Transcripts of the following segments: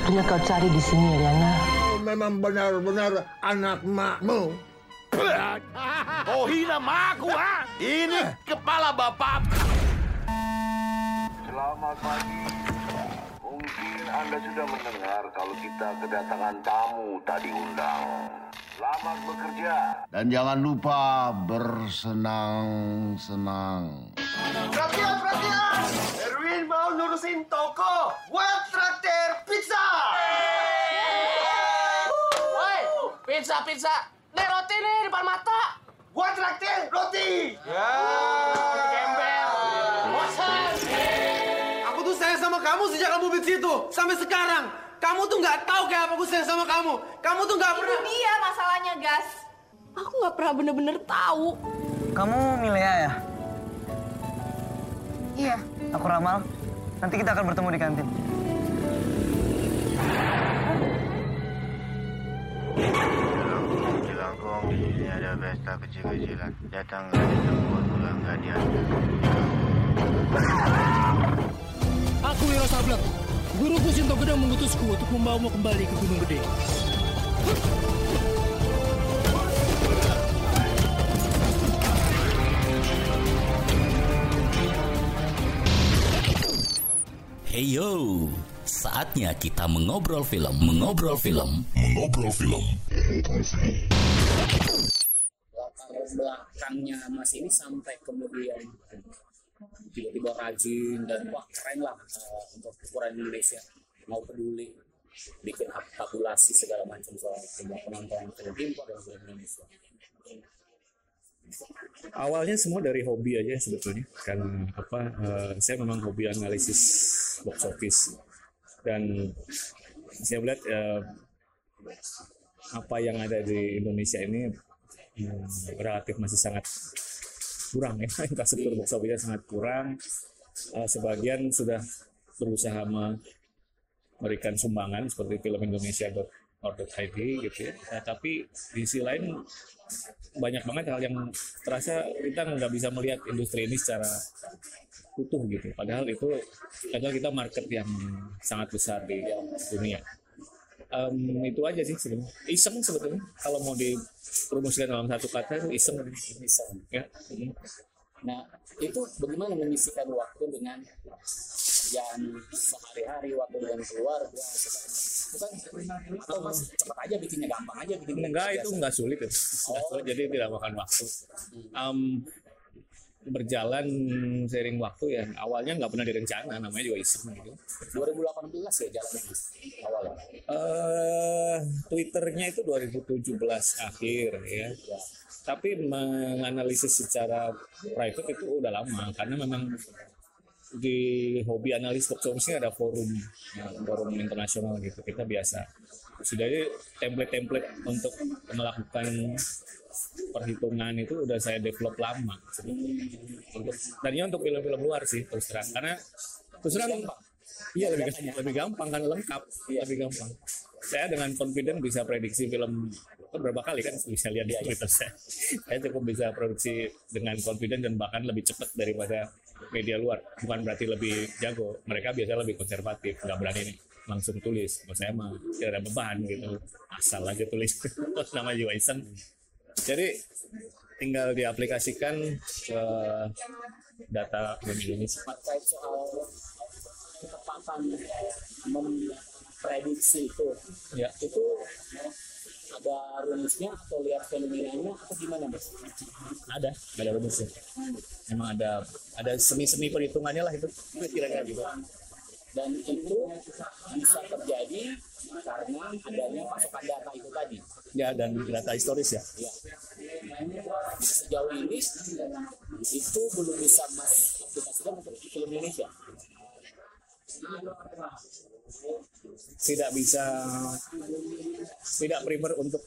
sebetulnya kau cari di sini, Eliana? Memang benar-benar anak makmu. Oh hina maku ha? Ini kepala bapak. Selamat pagi. Anda sudah mendengar kalau kita kedatangan tamu tak diundang. Selamat bekerja. Dan jangan lupa bersenang-senang. Perhatian, perhatian! Erwin mau nurusin toko. Buat traktir pizza. Woi, pizza, pizza. Nih roti nih depan mata. Buat traktir roti. Ya. Gembel. Kamu sejak kamu di situ sampai sekarang. Kamu tuh nggak tahu kayak apa aku sayang sama kamu. Kamu tuh nggak Itu pernah. dia masalahnya, Gas. Aku nggak pernah bener-bener tahu. Kamu Milea ya? Iya. Aku Ramal. Nanti kita akan bertemu di kantin. Jelangkung di sini ada pesta kecil-kecilan. Datang buat pulang gadian. Aku Wiro Sableng. Guruku Sinto Gedang mengutusku untuk membawamu kembali ke Gunung Gede. Heyo, saatnya kita mengobrol film, mengobrol film, mengobrol film. latar belakangnya Mas ini sampai kemudian tiba-tiba rajin dan wah keren lah eh, untuk ukuran Indonesia. Mau peduli bikin tabulasi segala macam soal jumlah penonton film impor dan film Indonesia. awalnya semua dari hobi aja sebetulnya. Kan apa eh, saya memang hobi analisis box office. Dan saya melihat eh, apa yang ada di Indonesia ini hmm, relatif masih sangat kurang ya infrastruktur box office sangat kurang Eh, sebagian sudah berusaha memberikan sumbangan seperti film Indonesia .id gitu ya Nah, tapi di sisi lain banyak banget hal yang terasa kita nggak bisa melihat industri ini secara utuh gitu. Padahal itu padahal kita market yang sangat besar di dunia. Em, itu aja sih sebenarnya. Iseng sebetulnya kalau mau dipromosikan dalam satu kata itu iseng. Iseng. Ya. Nah itu bagaimana mengisikan waktu dengan pekerjaan sehari-hari, waktu dengan keluarga, segala macam. Itu kan atau mas cepat aja bikinnya gampang aja bikinnya. Enggak itu enggak sulit itu. Enggak sulit, jadi tidak makan waktu. Em, berjalan sering waktu ya awalnya nggak pernah direncana namanya juga iseng gitu 2018 ya jalannya Mas, awalnya. eh Twitternya itu 2017 akhir ya. Tapi menganalisis secara private itu udah lama karena memang di hobi analis ini ada forum ya, forum internasional gitu kita biasa sudah template-template untuk melakukan perhitungan itu udah saya develop lama. Untuk tadinya untuk film-film luar sih terus terang. Karena terus terang iya lebih lebih gampang kan lengkap. Lebih gampang. Saya dengan confident bisa prediksi film kan berapa kali kan? Bisa lihat di Twitter saya. Saya cukup bisa produksi dengan confident dan bahkan lebih cepat daripada media luar. Bukan berarti lebih jago. Mereka biasanya lebih konservatif nggak berani nih langsung tulis kalau saya mah tidak ada beban gitu. Asal aja tulis. Nama juga iseng. Jadi tinggal diaplikasikan ke data film Indonesia terkait soal ketepatan memprediksi itu ya. itu ada rumusnya atau lihat fenomenanya atau gimana mas? ada ada rumusnya. Memang ada ada semi-semi perhitungannya lah itu. Kira-kira gitu Dan itu bisa terjadi karena adanya pasokan data itu tadi. ya dan data historis ya Ya. Sejauh ini itu belum bisa mas aplikasikan untuk film Indonesia. tidak bisa tidak primer untuk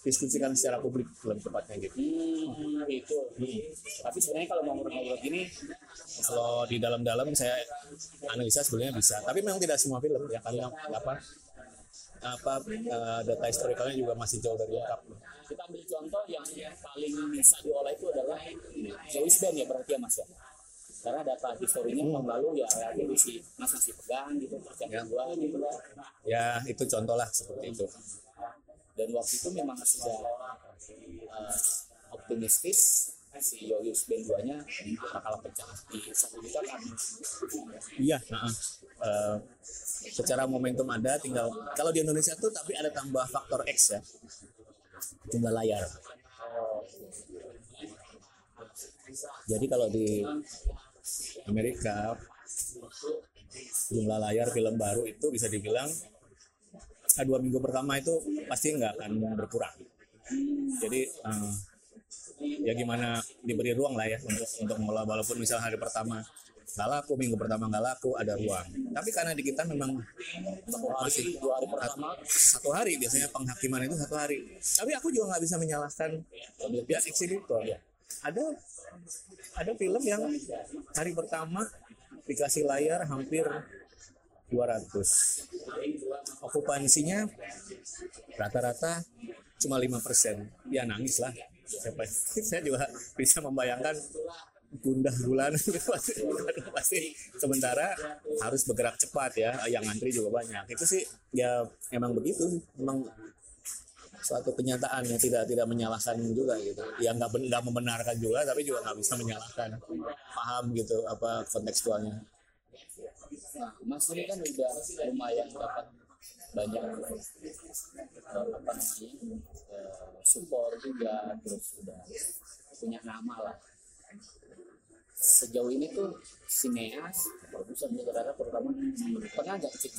diskusikan secara publik lebih tepatnya gitu. Hmm, itu. Tapi sebenarnya kalau mau ngobrol gini, kalau di dalam-dalam saya analisa sebenarnya bisa. Tapi memang tidak semua film ya karena apa apa eh, data historikalnya juga masih jauh dari lengkap. Kita ambil contoh yang paling bisa diolah itu adalah Joyce Band ya berarti ya mas ya. karena data historinya tahun lalu ya relatif isi mas masih pegang gitu terus yang kedua gitu lah ya itu contoh lah seperti itu dan waktu itu memang sudah uh, optimistis. Si Yoyus band 2 nya bakal pecah di satu juta kan. Iya heeh. Eh, secara momentum ada tinggal kalau di Indonesia tuh tapi ada tambah faktor X ya. Jumlah layar. Jadi kalau di Amerika jumlah layar film baru itu bisa dibilang dua minggu pertama itu pasti nggak akan berkurang. Jadi eh, ya gimana diberi ruang lah ya untuk untuk mengelola. Walaupun misalnya hari pertama nggak laku minggu pertama nggak laku ada ruang. Tapi karena di kita memang masih dua hari pertama. satu hari biasanya penghakiman itu satu hari. Tapi aku juga nggak bisa menyalahkan pihak eksibitor ada ada film yang hari pertama dikasih layar hampir 200 okupansinya rata-rata cuma lima persen. Ya nangis lah. Saya, saya juga bisa membayangkan gundah gulana pasti, sementara harus bergerak cepat ya. Yang antri juga banyak. Itu sih ya emang begitu. Memang suatu kenyataan yang tidak tidak menyalahkan juga gitu. Yang nggak nggak membenarkan juga tapi juga nggak bisa menyalahkan. Paham gitu apa kontekstualnya mas ini kan udah lumayan dapat banyak eh, apa namanya eh, support juga terus udah punya nama lah. Sejauh ini tuh sineas produser saudara terutama pernah nggak cek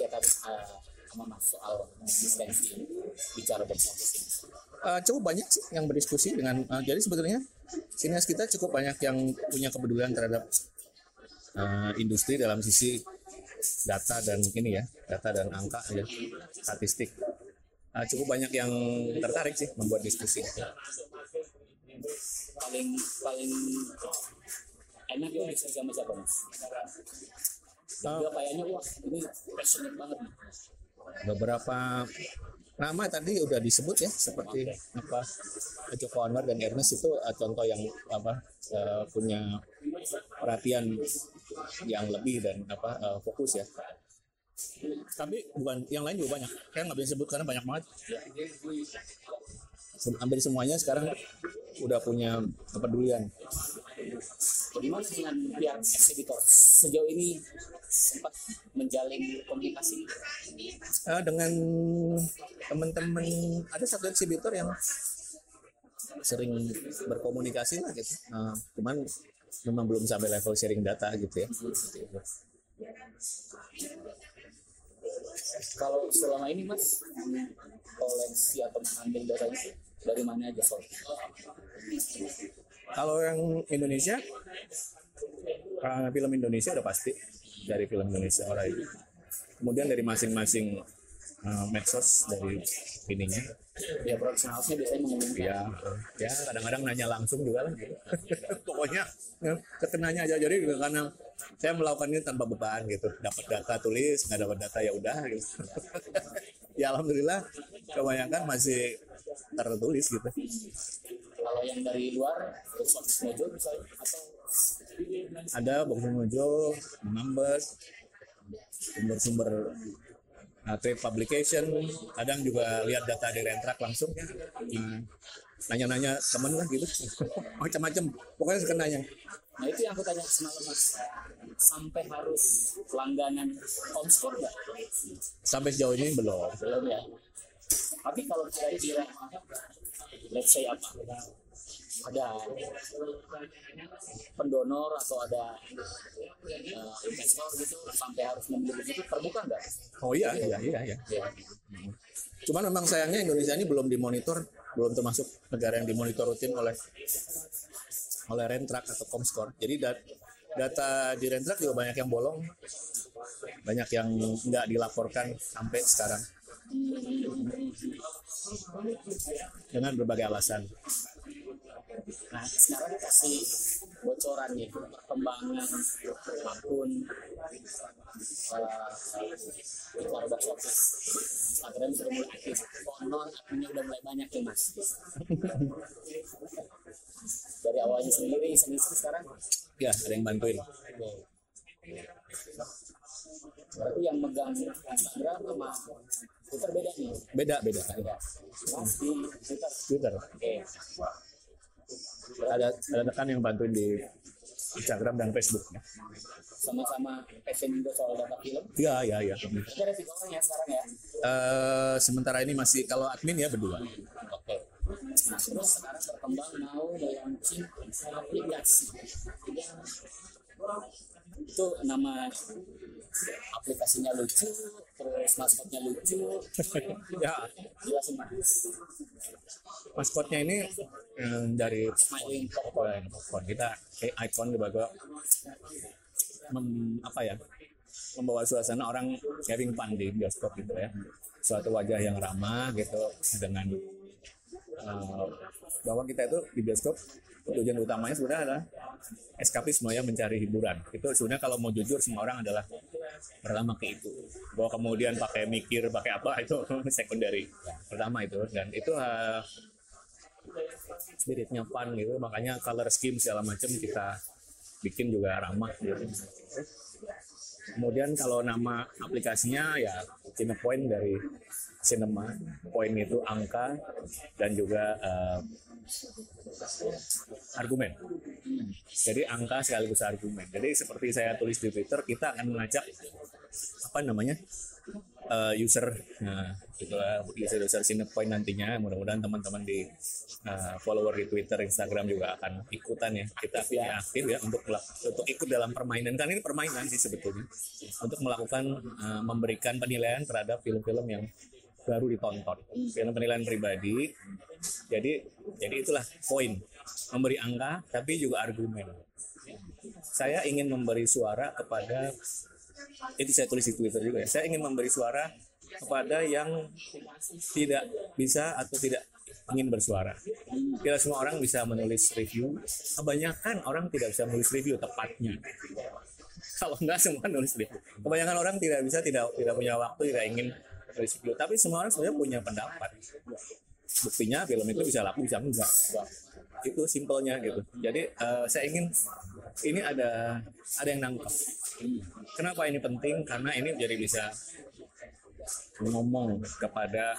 sama mas soal eksistensi ini bicara bersama Eh, cukup banyak sih yang berdiskusi dengan eh, jadi sebetulnya sinias kita cukup banyak yang punya kepedulian terhadap eh, industri dalam sisi data dan ini ya data dan angka ya statistik. Eh, cukup banyak yang tertarik sih membuat diskusi. Paling paling enak tuh bisa sama siapa mas? Juga kayaknya wah ini passionate banget beberapa nama tadi udah disebut ya seperti apa Joko Anwar dan Ernest itu eh, contoh yang apa eh, punya perhatian yang lebih dan apa eh, fokus ya. Tapi bukan yang lain juga banyak. Saya nggak bisa sebut karena banyak banget. Hampir semuanya sekarang udah punya kepedulian. Bagaimana dengan pihak eksibitor? Sejauh ini sempat menjalin komunikasi? Eh, dengan teman-teman ada satu eksibitor yang sering berkomunikasi lah gitu. Eh, cuman memang belum sampai level sharing data gitu ya. Kalau selama ini mas koleksi atau mengambil datanya dari mana aja soal kalau yang Indonesia eh, film Indonesia udah pasti. Dari film Indonesia orang itu. Kemudian dari masing-masing eh, medsos dari ininya. Ya production house-nya biasanya mengumumkan. Ya ya kadang-kadang nanya langsung juga lah. Gitu. pokoknya ya, kekenanya aja. Jadi karena saya melakukan ini tanpa beban gitu. Dapat data tulis nggak dapat data ya udah gitu. Ya alhamdulillah kebanyakan masih tertulis gitu. Kalau yang dari luar box office mojo misalnya atau ada Box Mojo, Numbers, sumber-sumber trade publication, kadang juga lihat data di Rentrak langsung, Nah, nanya-nanya temen lah gitu, macam-macam, pokoknya suka nanya. nah itu yang aku tanya semalam mas. Sampai harus langganan homescore nggak? Sampai sejauh ini belum. belum ya. Tapi kalau kira-kira let's say apa ada pendonor atau ada uh, investor gitu sampai harus membeli begitu terbuka nggak? Oh iya, iya, iya, iya. Cuman memang sayangnya Indonesia ini belum dimonitor, belum termasuk negara yang dimonitor rutin oleh oleh Rentrak atau Comscore. Jadi dat- data di Rentrak juga banyak yang bolong, banyak yang nggak dilaporkan sampai sekarang dengan berbagai alasan. Nah sekarang kasih bocoran nih perkembangan akun uh, Twitter box office Instagram sudah mulai aktif konon akunnya udah mulai banyak nih mas dari awalnya sendiri iseng-iseng sekarang Ya, ada yang bantuin. berarti yang megang Instagram sama Twitter beda nih beda beda beda Mas di Twitter Twitter oke ada ada rekan yang bantuin di Instagram dan Facebook ya. sama-sama passion juga soal data film Iya, iya, iya. Ada tiga orang ya sekarang ya Eh, sementara ini masih kalau admin ya berdua. oke nah terus sekarang berkembang mau launching aplikasi itu nama aplikasinya lucu terus maskotnya lucu. Ya. Mas. Maskotnya ini eh, dari Smiling. Popcorn. Kita kayak icon sebagai mem, apa ya membawa suasana orang having fun di bioskop gitu ya. Suatu wajah yang ramah gitu dengan eh, bahwa kita itu di bioskop tujuan utamanya sebenarnya adalah eskapisme ya mencari hiburan. Itu sebenarnya kalau mau jujur semua orang adalah pertama ke itu. Bahwa kemudian pakai mikir pakai apa itu secondary. Pertama itu. Dan itu eh, spiritnya fun gitu. Makanya color scheme segala macam kita bikin juga ramah gitu. Kemudian kalau nama aplikasinya ya Cinepoint dari cinema point itu angka dan juga eh, argumen. Jadi angka sekaligus argumen. Jadi seperti saya tulis di Twitter kita akan mengajak apa namanya eh, user nah itulah user user Cinepoint nantinya. Mudah-mudahan teman-teman di eh, follower di Twitter Instagram juga akan ikutan ya. Kita ya. aktif ya untuk untuk ikut dalam permainan. Kan ini permainan sih sebetulnya. Untuk melakukan eh, memberikan penilaian terhadap film-film yang baru ditonton film penilaian pribadi jadi jadi itulah poin memberi angka tapi juga argumen saya ingin memberi suara kepada itu saya tulis di Twitter juga ya. Saya ingin memberi suara kepada yang tidak bisa atau tidak ingin bersuara. Tidak semua orang bisa menulis review. Kebanyakan orang tidak bisa menulis review tepatnya. Kalau enggak semua nulis review. Kebanyakan orang tidak bisa, tidak tidak punya waktu, tidak ingin review. Tapi semua orang sebenarnya punya pendapat. Buktinya film itu bisa laku, bisa enggak. Itu simpelnya gitu. Jadi eh, saya ingin ini ada ada yang nangkep. Kenapa ini penting? Karena ini jadi bisa ngomong kepada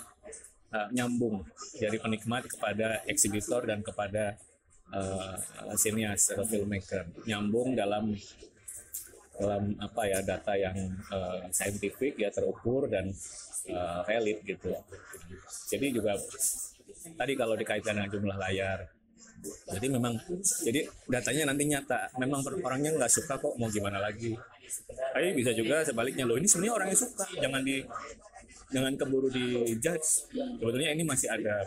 uh, nyambung dari penikmat kepada eksibitor dan kepada uh, sinias atau filmmaker nyambung dalam dalam apa ya data yang uh, saintifik ya terukur dan uh, valid gitu. Jadi juga tadi kalau dikaitkan dengan jumlah layar. Jadi memang jadi datanya nanti nyata. Memang orangnya nggak suka kok mau gimana lagi. Tapi bisa juga sebaliknya loh ini sebenarnya orangnya suka. Jangan di jangan keburu di judge sebetulnya ini masih ada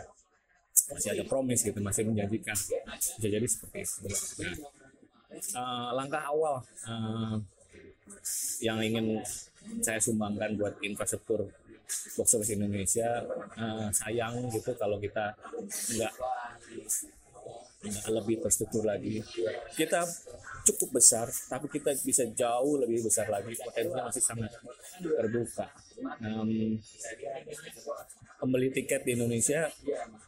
masih ada promise gitu masih menjanjikan. Bisa jadi seperti itu. Nah, eh, langkah awal eh, yang ingin saya sumbangkan buat infrastruktur box office Indonesia eh, sayang gitu kalau kita nggak lebih terstruktur lagi. Kita cukup besar, tapi kita bisa jauh lebih besar lagi. Potensinya masih sangat terbuka. Em, pembeli tiket di Indonesia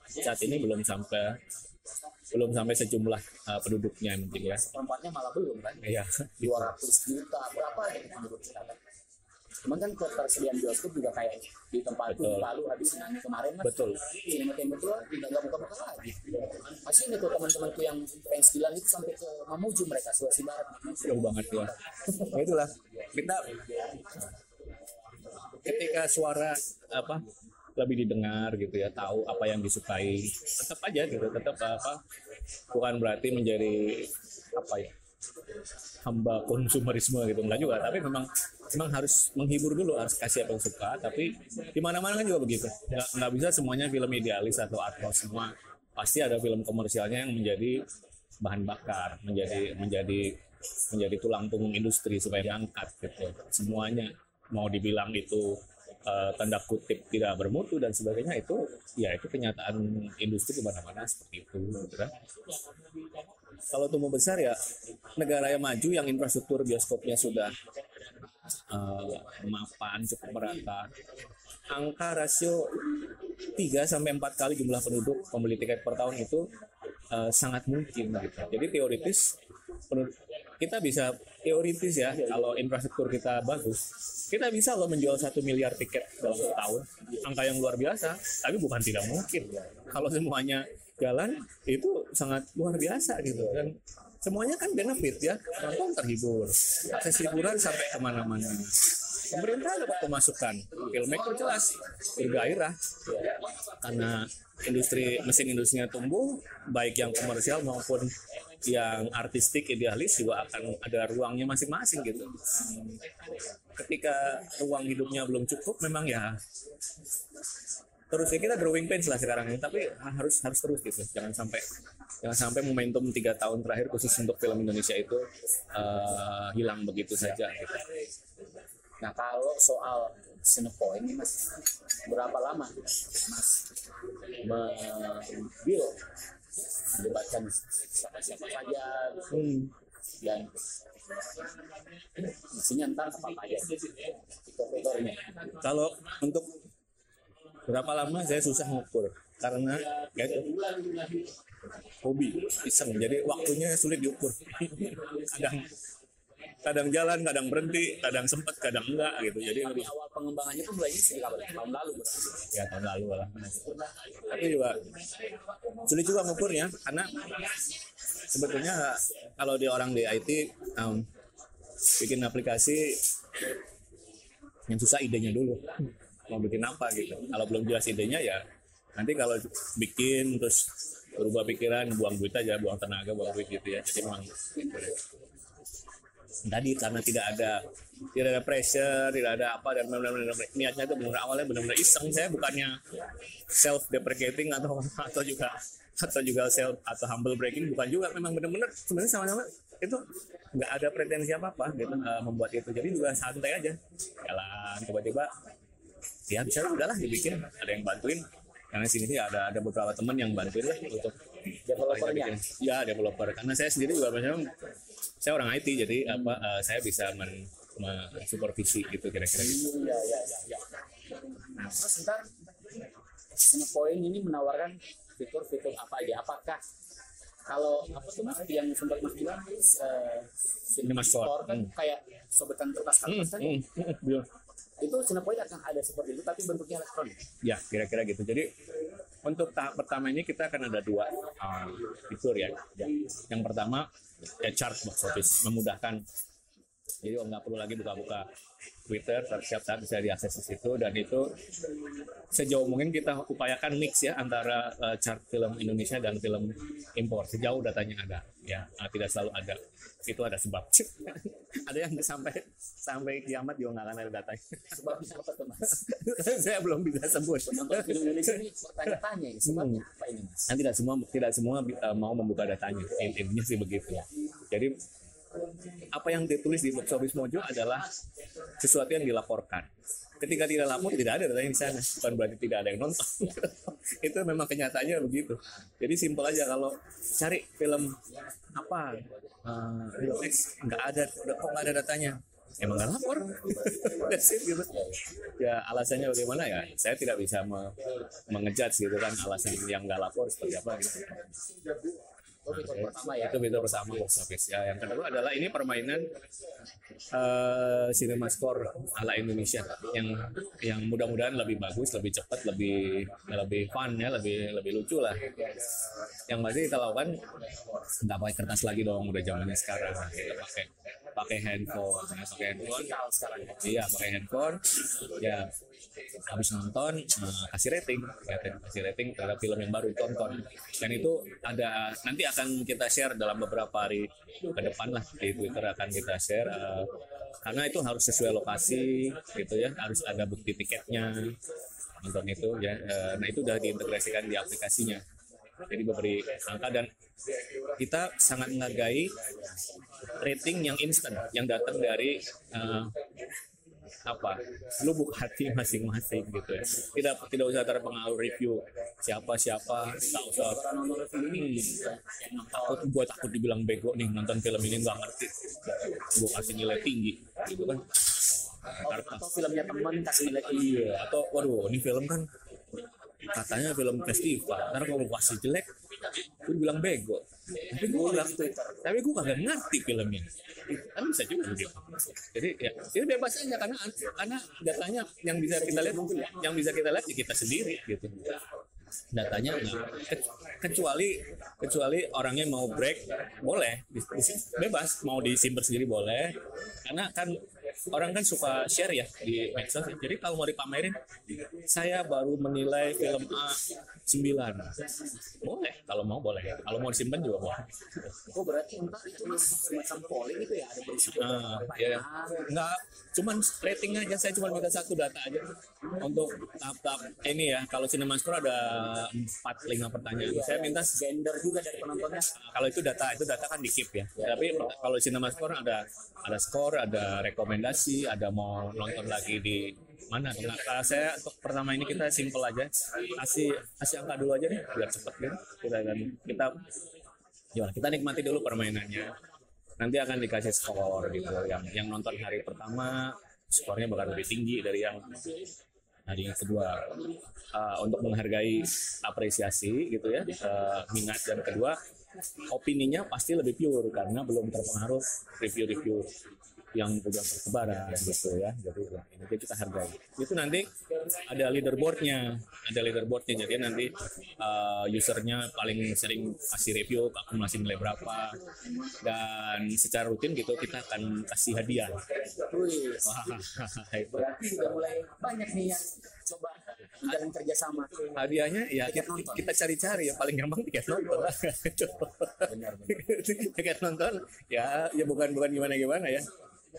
saat ini belum sampai belum sampai sejumlah uh, penduduknya mungkin ya. Perempatnya malah belum kan? Iya. 200 juta berapa ya penduduk kita? Cuman kan ketersediaan bioskop juga kayak di tempat itu Betul. lalu habis kemarin mas Betul. Cinema Chamber tuh udah nggak buka-buka lagi. Masih ada tuh teman-temanku yang fans Dilan itu sampai ke Mamuju mereka Sulawesi Barat. jauh banget ya. Nah, itulah kita ketika suara apa lebih didengar gitu ya, tahu apa yang disukai, tetap aja gitu, tetap apa bukan berarti menjadi apa ya hamba konsumerisme gitu enggak juga. Tapi memang memang harus menghibur dulu harus kasih apa yang suka. Tapi di mana mana kan juga begitu. Nggak nggak bisa semuanya film idealis atau art semua. Pasti ada film komersialnya yang menjadi bahan bakar menjadi menjadi menjadi tulang punggung industri supaya diangkat gitu. Semuanya mau dibilang itu eh, tanda kutip tidak bermutu dan sebagainya itu ya itu kenyataan industri di mana-mana seperti itu gitu kan kalau tumbuh besar ya negara yang maju yang infrastruktur bioskopnya sudah eh, mapan cukup merata angka rasio 3 sampai 4 kali jumlah penduduk pembeli tiket per tahun itu eh, sangat mungkin gitu. Jadi teoritis kita bisa teoritis ya kalau infrastruktur kita bagus kita bisa loh menjual satu miliar tiket dalam setahun. Angka yang luar biasa tapi bukan tidak mungkin. Kalau semuanya jalan itu sangat luar biasa gitu. Dan semuanya kan benefit ya penonton terhibur. Akses hiburan sampai ke mana-mana. Pemerintah dapat pemasukan. Filmmaker jelas bergairah. Karena industri mesin industrinya tumbuh baik yang komersial maupun yang artistik idealis juga akan ada ruangnya masing-masing gitu. Ketika ruang hidupnya belum cukup memang ya terus ya kita growing pains lah sekarang ini. Tapi harus harus terus gitu. Jangan sampai jangan sampai momentum tiga tahun terakhir khusus untuk film Indonesia itu uh, hilang begitu saja gitu. Nah kalau soal Cinepoint ini mas berapa lama mas mengambil melibatkan siapa-siapa saja hmm. dan isinya entar apa aja fitur-fiturnya kalau untuk berapa lama saya susah ngukur. Karena ya itu hobi iseng. Jadi waktunya sulit diukur. Kadang kadang jalan kadang berhenti kadang sempet kadang enggak gitu. Jadi Tapi awal pengembangannya tuh mulai sejak kapan tahun lalu berarti. Ya tahun lalu lah. Tapi juga sulit juga ngukurnya karena sebetulnya kalau di orang di IT um, bikin aplikasi yang susah idenya dulu. Mau bikin apa gitu. Kalau belum jelas idenya ya nanti kalau bikin terus berubah pikiran buang duit aja buang tenaga buang duit gitu ya. Jadi memang tadi karena tidak ada tidak ada pressure tidak ada apa dan benar-benar niatnya itu benar awalnya benar-benar iseng. Saya bukannya self deprecating atau atau juga atau juga self atau humble breaking bukan juga. Memang benar-benar sebenarnya sama-sama itu nggak ada pretensi apa apa gitu uh, membuat itu. Jadi juga santai aja. Jalan tiba-tiba ya bisa udahlah dibikin. Ada yang bantuin. Karena sini sih ada ada beberapa teman yang bantuin lah untuk developernya? ya developer. Karena saya sendiri juga misalnya saya orang IT jadi hmm. apa uh, saya bisa men, supervisi gitu kira-kira gitu. Ya, ya, ya, ya. Nah, terus ntar Cinepoint ini menawarkan fitur-fitur apa aja? Apakah kalau apa tuh mas yang sempat mas bilang uh, Cinema Store kan hmm. kayak sobetan kertas kertas kan? Hmm. Hmm. Itu Cinepoint akan ada seperti itu tapi bentuknya elektronik. Ya kira-kira gitu. Jadi untuk tahap pertama ini kita akan ada dua uh, fitur ya. ya. Yang pertama ya chart box office memudahkan jadi nggak perlu lagi buka-buka Twitter setiap saat bisa diakses di situ. Dan itu sejauh mungkin kita upayakan mix ya antara uh, chart film Indonesia dan film impor. Sejauh datanya ada ya. Uh, tidak selalu ada. Itu ada sebab. Ada yang sampai sampai kiamat juga nggak akan ada datanya. Sebabnya apa tuh mas? Saya belum bisa sebut. Penonton film Indonesia ini bertanya-tanya ini sebabnya hmm. apa ini mas? Tidak semua tidak semua uh, mau membuka datanya. Intinya sih begitu ya. Jadi apa yang ditulis di office mojo adalah sesuatu yang dilaporkan. Ketika tidak lapor tidak ada data di sana. Bukan berarti tidak ada yang nonton. Itu memang kenyataannya begitu. Jadi simpel aja kalau cari film apa uh, film X nggak ada kok nggak ada datanya. Emang nggak lapor. Gitu. Ya alasannya bagaimana ya? Saya tidak bisa me mengejat gitu kan alasan yang nggak lapor seperti apa gitu fitur pertama ya. Itu fitur pertama box office. Ya, yang kedua adalah ini permainan uh, cinema score ala Indonesia yang yang mudah-mudahan lebih bagus, lebih cepat, lebih lebih fun ya, lebih lebih lucu lah. Yang masih kita lakukan nggak pakai kertas lagi dong, udah zamannya sekarang. Kita pakai pakai handphone, ya, pakai handphone. Iya, pakai handphone. Ya, habis nonton uh, kasih rating, ya, kasih rating terhadap film yang baru ditonton. Dan itu ada nanti akan kita share dalam beberapa hari ke depan lah di Twitter akan kita share uh, karena itu harus sesuai lokasi gitu ya, harus ada bukti tiketnya nonton itu ya. Uh, nah itu sudah diintegrasikan di aplikasinya jadi memberi angka dan kita sangat menghargai rating yang instan yang datang dari uh, apa lubuk hati masing-masing gitu ya. Tidak tidak usah terpengaruh review siapa siapa tak usah. Hmm, takut gue takut dibilang bego nih nonton film ini nggak ngerti. Gue kasih nilai tinggi gitu kan. Atau filmnya teman kasih nilai tinggi. Iya atau waduh ini film kan katanya film festival. Karena kalau kasih jelek gue bilang bego. Tapi gue gak tapi gue gak ngerti filmnya kan bisa juga jadi ya itu bebas aja karena karena datanya yang bisa kita lihat yang bisa kita lihat ya kita sendiri gitu. Datanya enggak Ke- kecuali kecuali orangnya mau break boleh. Bebas. Mau disimpan sendiri boleh. Karena kan orang kan suka share ya di medsos. Jadi kalau mau dipamerin saya baru menilai film A 9 boleh kalau mau boleh. Kalau mau disimpan juga boleh. Oh berarti entar itu semacam polling itu ya? Ada berisi Ah, ya, nggak cuman rating aja. Saya cuma minta satu data aja untuk tahap-tahap ini ya kalau Cinemascore ada empat lima pertanyaan. Saya minta gender juga dari penontonnya. Kalau itu data itu data kan di keep ya tapi kalau Cinemascore ada ada skor ada rekomendasi ada mau nonton lagi di mana. Nah, kalau saya untuk pertama ini kita simple aja. Kasih kasih angka dulu aja nih biar cepet gitu kita kita gimana? Kita nikmati dulu permainannya. Nanti akan dikasih skor gitu. Yang yang nonton hari pertama skornya bakal lebih tinggi dari yang hari kedua. Uh, untuk menghargai apresiasi gitu ya uh, minat dan kedua opininya pasti lebih pure karena belum terpengaruh review-review yang udah bertebaran gitu ya. Jadi ya, ini kita hargai. Itu nanti ada leaderboardnya. Ada leaderboardnya. Jadi nanti uh, usernya paling sering kasih review akumulasi nilai berapa. Dan secara rutin gitu kita akan kasih hadiah. Wah, berarti udah mulai banyak nih yang coba jalan kerjasama. Hadiahnya ya kita, kita cari-cari. Ya paling gampang tiket nonton. Lah tiket nonton ya ya bukan bukan gimana gimana ya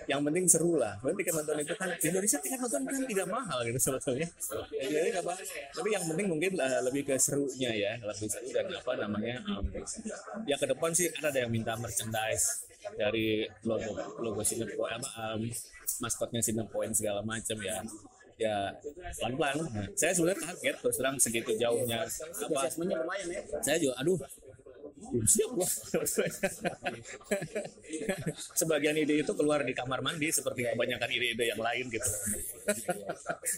yang penting seru lah. Bukan tiket nonton itu kan di Indonesia tiket nonton kan tidak mahal gitu sebetulnya. Ya, jadi apa? Tapi yang penting mungkin uh, lebih ke serunya ya. Lebih seru dan apa namanya um, ya ke depan sih kan ada yang minta merchandise dari logo logo Cinepoint apa um, maskotnya Cinepoint segala macam ya. Ya pelan-pelan. Nah, saya sebenarnya kaget terus terang segitu jauhnya. Apa? Ya. Saya juga aduh siap sebagian ide itu keluar di kamar mandi seperti kebanyakan ide-ide yang lain gitu.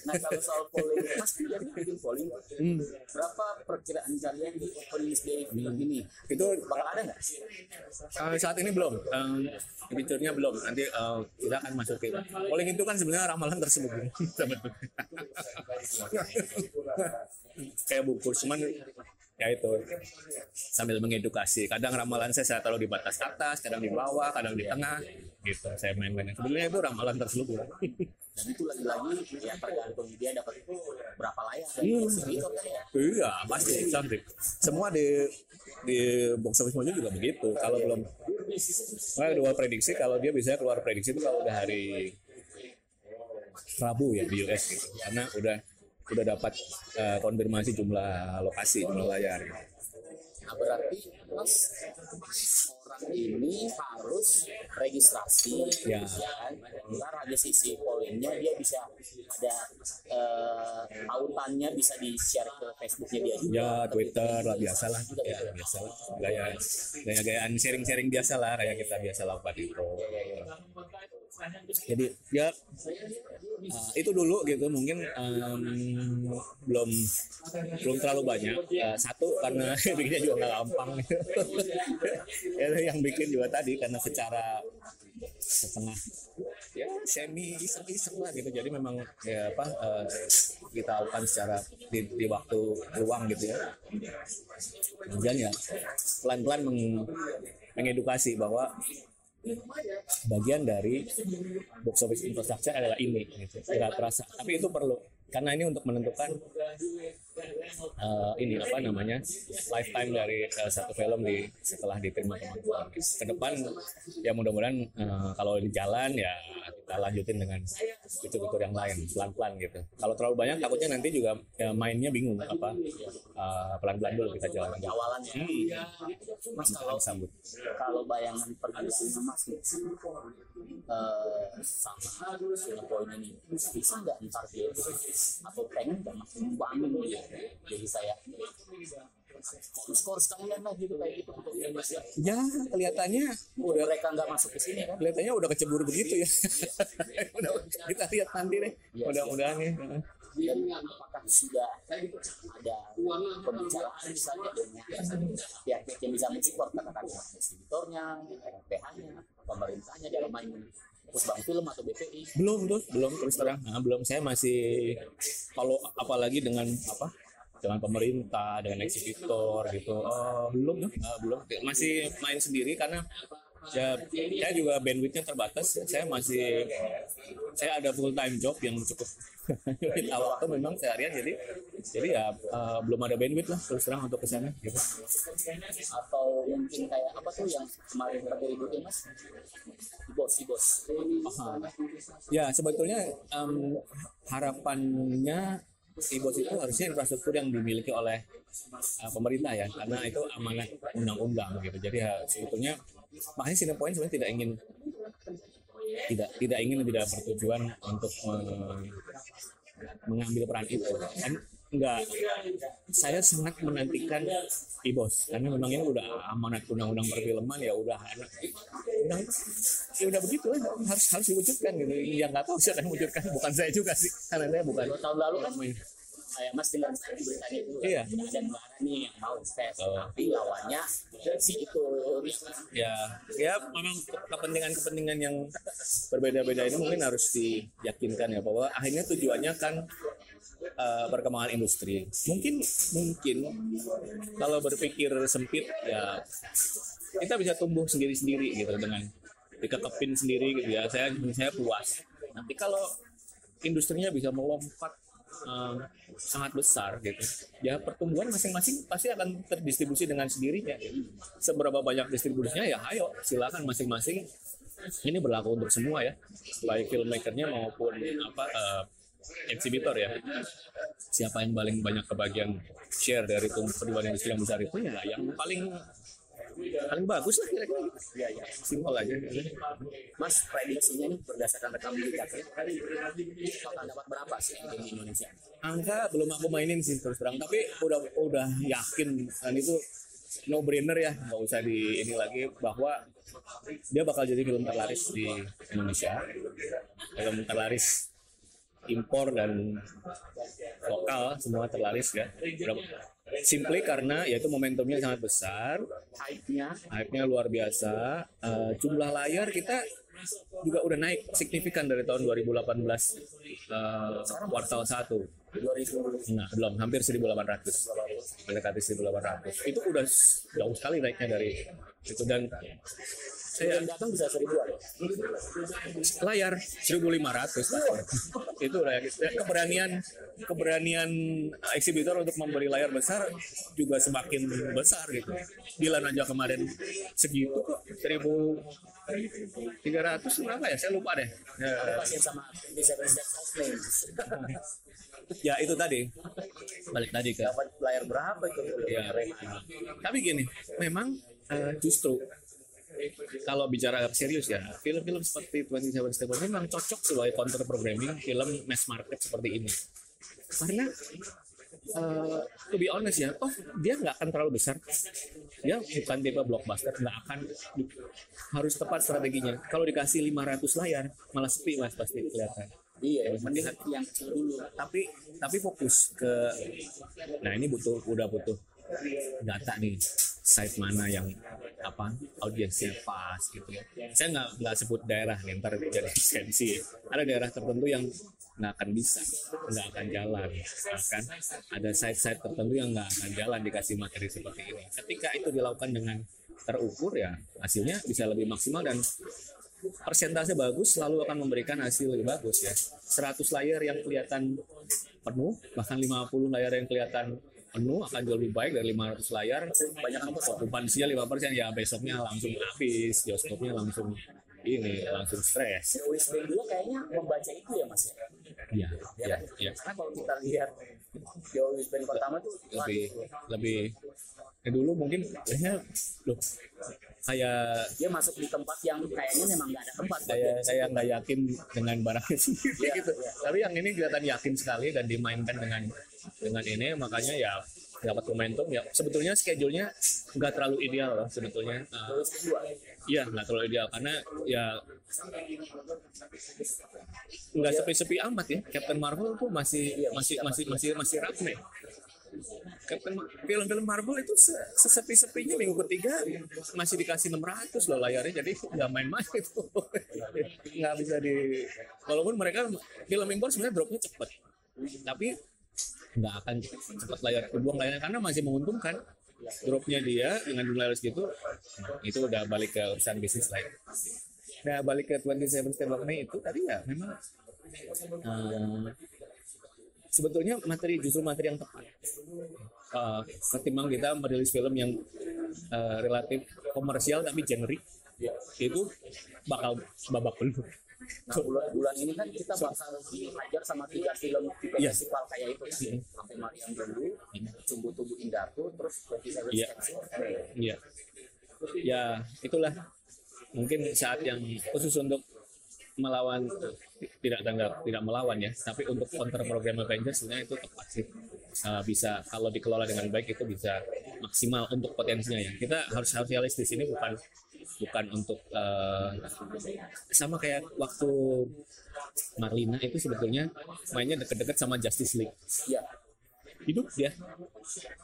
Nah kalau soal polling pasti jadi bikin polling. Berapa perkiraan kalian di opening day film ini itu bakal ada nggak? Eh, saat ini belum. Um, fiturnya belum. Nanti eh, kita akan masuk ke polling itu kan sebenarnya ramalan terselubung kayak buku cuman ya itu sambil mengedukasi kadang ramalan saya saya taruh di batas atas kadang di bawah kadang di tengah gitu saya main-main sebenarnya itu ramalan terselubung dan itu lagi-lagi ya tergantung dia dapat berapa layar Hmm. gitu kan ya Iya, pasti cantik. Semua di di box office juga begitu. Kalau belum, nah, dua prediksi kalau dia bisa keluar prediksi itu kalau udah hari Rabu ya di US gitu. Karena udah udah dapat eh, konfirmasi jumlah lokasi, jumlah layar. gitu. nah berarti mas orang ini harus registrasi Ya. kan ntar sisi pollingnya dia bisa ada eh, tautannya bisa di share ke Facebooknya dia juga Ya Twitter lah biasa lah, ya biasa lah. Gaya gaya-gayaan sharing-sharing biasa lah kayak kita biasa lakukan itu. Jadi ya uh, itu dulu gitu mungkin um, belum belum terlalu banyak. Uh, satu karena bikinnya juga nggak gampang. ya, yang bikin juga tadi karena secara setengah ya semi iseng-iseng lah gitu jadi memang ya apa uh, kita lakukan secara di, di waktu luang gitu ya kemudian ya pelan-pelan meng- mengedukasi bahwa bagian dari box office infrastructure adalah ini gitu. nggak terasa tapi itu perlu karena ini untuk menentukan eh, ini apa namanya? Lifetime dari eh, satu film di setelah diterima teman-teman ke depan ya mudah-mudahan eh, kalau di jalan ya kita lanjutin dengan fitur-fitur yang lain pelan-pelan gitu. Kalau terlalu banyak takutnya nanti juga ya, mainnya bingung apa eh, pelan-pelan dulu kita jalan. Di awalannya hmm. mas kalau sambut. kalau bayangan perjalanan mas eh, sama Cinepoint ini bisa nggak ntar dia atau pengen nggak mas membangun dia jadi saya skor sekalian lah gitu kayak gitu. Untuk Indonesia ya kelihatannya udah mereka nggak masuk ke sini kan? kelihatannya udah kecebur begitu ya. Udah kita lihat nanti deh. Iya, mudah-mudahan ya. Dan apakah sudah ada pembicaraan misalnya dengan pihak-pihak yang bisa mensupport katakan distributornya PH-nya pemerintahnya dalam hal ini Pusbang Film atau BPI belum tuh belum terus terang. Nah, belum. Saya masih kalau apalagi dengan apa dengan pemerintah dengan eksibitor gitu. Oh, belum Ah, belum. Masih main sendiri karena ya saya juga bandwidthnya terbatas. Saya masih saya ada full time job yang cukup menyita waktu memang seharian. Jadi jadi ya eh, belum ada bandwidth lah terus terang untuk ke sana gitu. Atau mungkin kayak apa tuh yang kemarin pada ributnya mas? Si bos si bos. Aha. Ya sebetulnya em, harapannya IBOS itu harusnya infrastruktur yang dimiliki oleh uh, pemerintah ya. Karena itu amanat undang-undang gitu. Jadi ya, sebetulnya makanya Cinepoint sebenarnya tidak ingin tidak tidak ingin tidak bertujuan untuk me- mengambil peran itu. Dan enggak. Saya sangat menantikan IBOS karena memang ini udah amanat undang-undang perfilman ya udah udah ya udah begitu lah, harus harus diwujudkan gitu. Yang nggak tahu siapa yang wujudkan bukan saya juga sih. Karena saya bukan. Tahun lalu kan kayak mas dengar tadi beritanya itu. Iya. ada negara nih yang mau tes tapi lawannya si itu ya ya memang kepentingan-kepentingan yang berbeda-beda ini mungkin harus diyakinkan ya bahwa akhirnya tujuannya kan eh, perkembangan industri. Mungkin mungkin kalau berpikir sempit ya kita bisa tumbuh sendiri-sendiri gitu dengan dikekepin sendiri gitu ya. Saya saya puas. Nanti kalau industrinya bisa melompat eh, sangat besar gitu. Ya pertumbuhan masing-masing pasti akan terdistribusi dengan sendirinya. Seberapa banyak distribusinya ya ayo silakan masing-masing. Ini berlaku untuk semua ya baik filmmakernya maupun apa eh, eksibitor ya. Siapa yang paling banyak kebagian share dari pertumbuhan industri yang besar itu ya yang paling paling bagus lah kira-kira gitu. ya ya simpel aja mas prediksinya nih berdasarkan rekam jejaknya bakal dapat berapa sih di Indonesia? Angka belum aku mainin sih terus terang. Tapi udah udah yakin. Dan itu no brainer ya. Nggak usah di ini lagi bahwa dia bakal jadi film terlaris di Indonesia. Film terlaris impor dan lokal semua terlaris ya simply karena yaitu momentumnya sangat besar. Hype-nya. Hype-nya luar biasa. Eh, jumlah layar kita juga udah naik signifikan dari tahun 2018 eh, kuartal 1 Nah, belum hampir 1800 mendekati 1800 itu udah jauh sekali naiknya dari itu. Dan yang datang bisa seribuan. Layar 1500 itu udah ya, keberanian keberanian eksibitor untuk memberi layar besar juga semakin besar gitu. Dilan aja kemarin segitu kok 1300 berapa ya? Saya lupa deh. Ya, pasien sama? 27 Steps of Flames ya itu tadi. Balik tadi ke dapat layar berapa itu? Ya. Tapi gini memang eh, justru kalau bicara serius ya film-film seperti 27 Step Up memang cocok sebagai counter programming film mass market seperti ini. Karena eh, to be honest ya oh dia nggak akan terlalu besar. Dia bukan tipe blockbuster nggak akan harus tepat strateginya. Kalau dikasih 500 layar malah sepi mas pasti kelihatan. Iya mending yang kecil dulu. tapi tapi fokus ke nah ini butuh udah butuh data nih site mana yang apa audiensnya pas gitu ya. Saya nggak nggak sebut daerah nih ntar jadi sensi. Ada daerah tertentu yang nggak akan bisa nggak akan jalan. Kan ada site-site tertentu yang nggak akan jalan dikasih materi seperti ini. Ketika itu dilakukan dengan terukur ya hasilnya bisa lebih maksimal dan persentase bagus selalu akan memberikan hasil lebih bagus ya. 100 layar yang kelihatan penuh bahkan 50 layar yang kelihatan penuh akan jauh lebih baik dari 500 layar. Banyak apa okupansinya 5% ya besoknya langsung habis. Bioskopnya langsung ini langsung stres USB 2 kayaknya membaca itu ya mas ya? Ya ya ya karena kalau kita lihat Jawa Wisben pertama tuh lebih lebih. Ya dulu mungkin kayaknya loh kayak dia masuk di tempat yang kayaknya memang nggak ada tempat. Saya saya nggak yakin dengan barangnya sendiri Iya, gitu. iya. tapi yang ini kelihatan yakin sekali dan dimainkan dengan dengan ini makanya ya dapat momentum. Ya sebetulnya schedule-nya nggak terlalu ideal loh sebetulnya. Uh, iya nggak terlalu ideal karena ya nggak sepi-sepi amat ya. Captain Marvel tuh masih masih masih masih masih rame. Captain film-film Marvel itu se- sesepi-sepinya minggu ketiga masih dikasih 600 loh layarnya jadi nggak main-main. Itu nggak bisa di walaupun mereka film impor sebenarnya dropnya cepet. Tapi nggak akan cepat layar kebuang layarnya. Karena masih menguntungkan dropnya dia dengan jumlah layar segitu itu udah balik ke urusan bisnis lain. Nah balik ke 27 Step of May itu tadi ya memang eh, sebetulnya materi justru materi yang tepat. Uh, ketimbang kita merilis film yang uh, relatif komersial tapi generik itu bakal babak belur Nah, bulan, bulan ini kan kita bakal dihajar sama tiga film tiga Iya. festival kayak itu kan. Sampai Mariam dulu, Tumbuh Tumbuh Indahku, terus 27 Iya. Steps of May. Iya. Ya, itulah mungkin saat yang khusus untuk melawan tidak tidak tidak melawan ya, tapi untuk counter program Avengers sebenarnya itu tepat sih. Uh, bisa kalau dikelola dengan baik itu bisa maksimal untuk potensinya ya. Kita harus harus realistis ini bukan bukan untuk uh, sama kayak waktu Marlina itu sebetulnya mainnya deket-deket sama Justice League. Iya. Hidup dia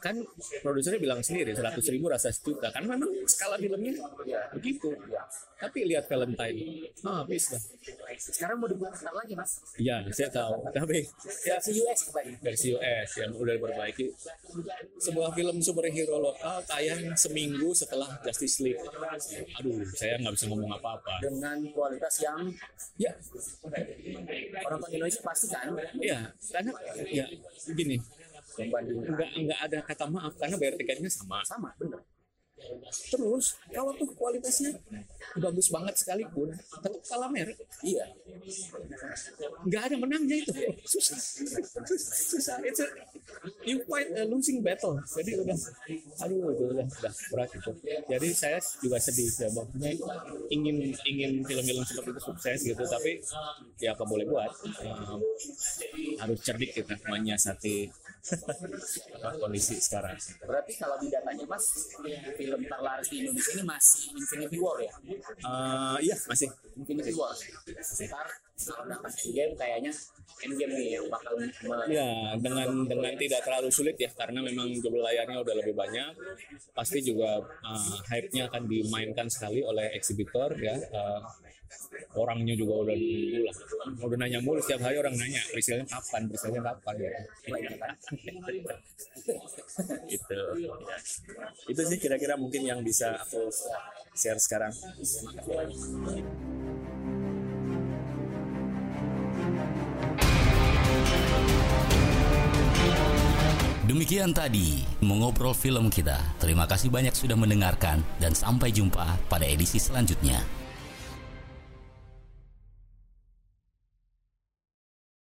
kan produsernya bilang sendiri 100 ribu rasa sejuta. Kan memang skala filmnya begitu. Tapi lihat Valentine ah habis lah Sekarang mau dibuat lagi mas. ya saya tahu. Tapi ya Versi US katanya. versi US yang udah diperbaiki. Sebuah film superhero lokal tayang seminggu setelah Justice League. Aduh saya nggak bisa ngomong apa-apa. Dengan kualitas yang ya. orang Indonesia pasti kan? Ya karena ya gini membanding nggak nggak ada kata maaf karena bayar tiketnya sama sama bener. Terus kalau tuh kualitasnya bagus banget sekalipun tetap kalah merek Iya. nggak ada menangnya itu. Susah. Susah. Itu you fight a losing battle. Jadi udah. Aduh itu udah udah berat itu. Jadi saya juga sedih ya bahwa ingin ingin film-film seperti itu sukses gitu tapi ya apa boleh buat. Um, harus cerdik kita menyiasati kondisi sekarang. Berarti kalau di datanya mas, film terlaris di Indonesia ini masih Infinity War ya? Eh, iya masih Infinity War. Ntar dapat Endgame kayaknya Endgame nih yang bakal Ya, dengan dengan tidak terlalu sulit ya karena memang jumlah layarnya udah lebih banyak. Pasti juga uh, hype-nya akan dimainkan sekali oleh eksibitor ya. Uh, orangnya juga udah nunggu lah. Udah nanya mulu setiap hari orang nanya presale kapan, presale kapan ya. itu. ya. Itu sih kira-kira mungkin yang bisa aku share sekarang. Demikian tadi mengobrol film kita. Terima kasih banyak sudah mendengarkan dan sampai jumpa pada edisi selanjutnya.